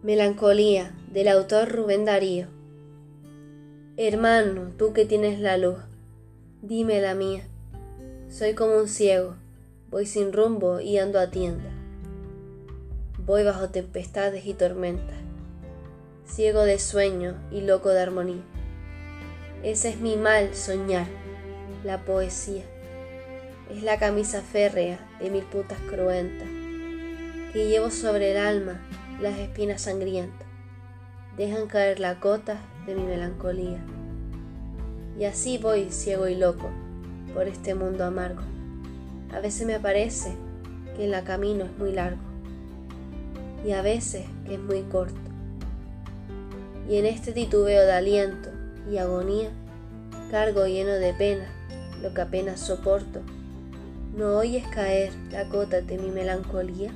Melancolía del autor Rubén Darío. Hermano, tú que tienes la luz, dime la mía. Soy como un ciego, voy sin rumbo y ando a tienda. Voy bajo tempestades y tormentas, ciego de sueño y loco de armonía. Ese es mi mal soñar, la poesía. Es la camisa férrea de mil putas cruentas que llevo sobre el alma las espinas sangrientas dejan caer la cota de mi melancolía. Y así voy ciego y loco por este mundo amargo. A veces me parece que el camino es muy largo y a veces que es muy corto. Y en este titubeo de aliento y agonía, cargo lleno de pena lo que apenas soporto. ¿No oyes caer la cota de mi melancolía?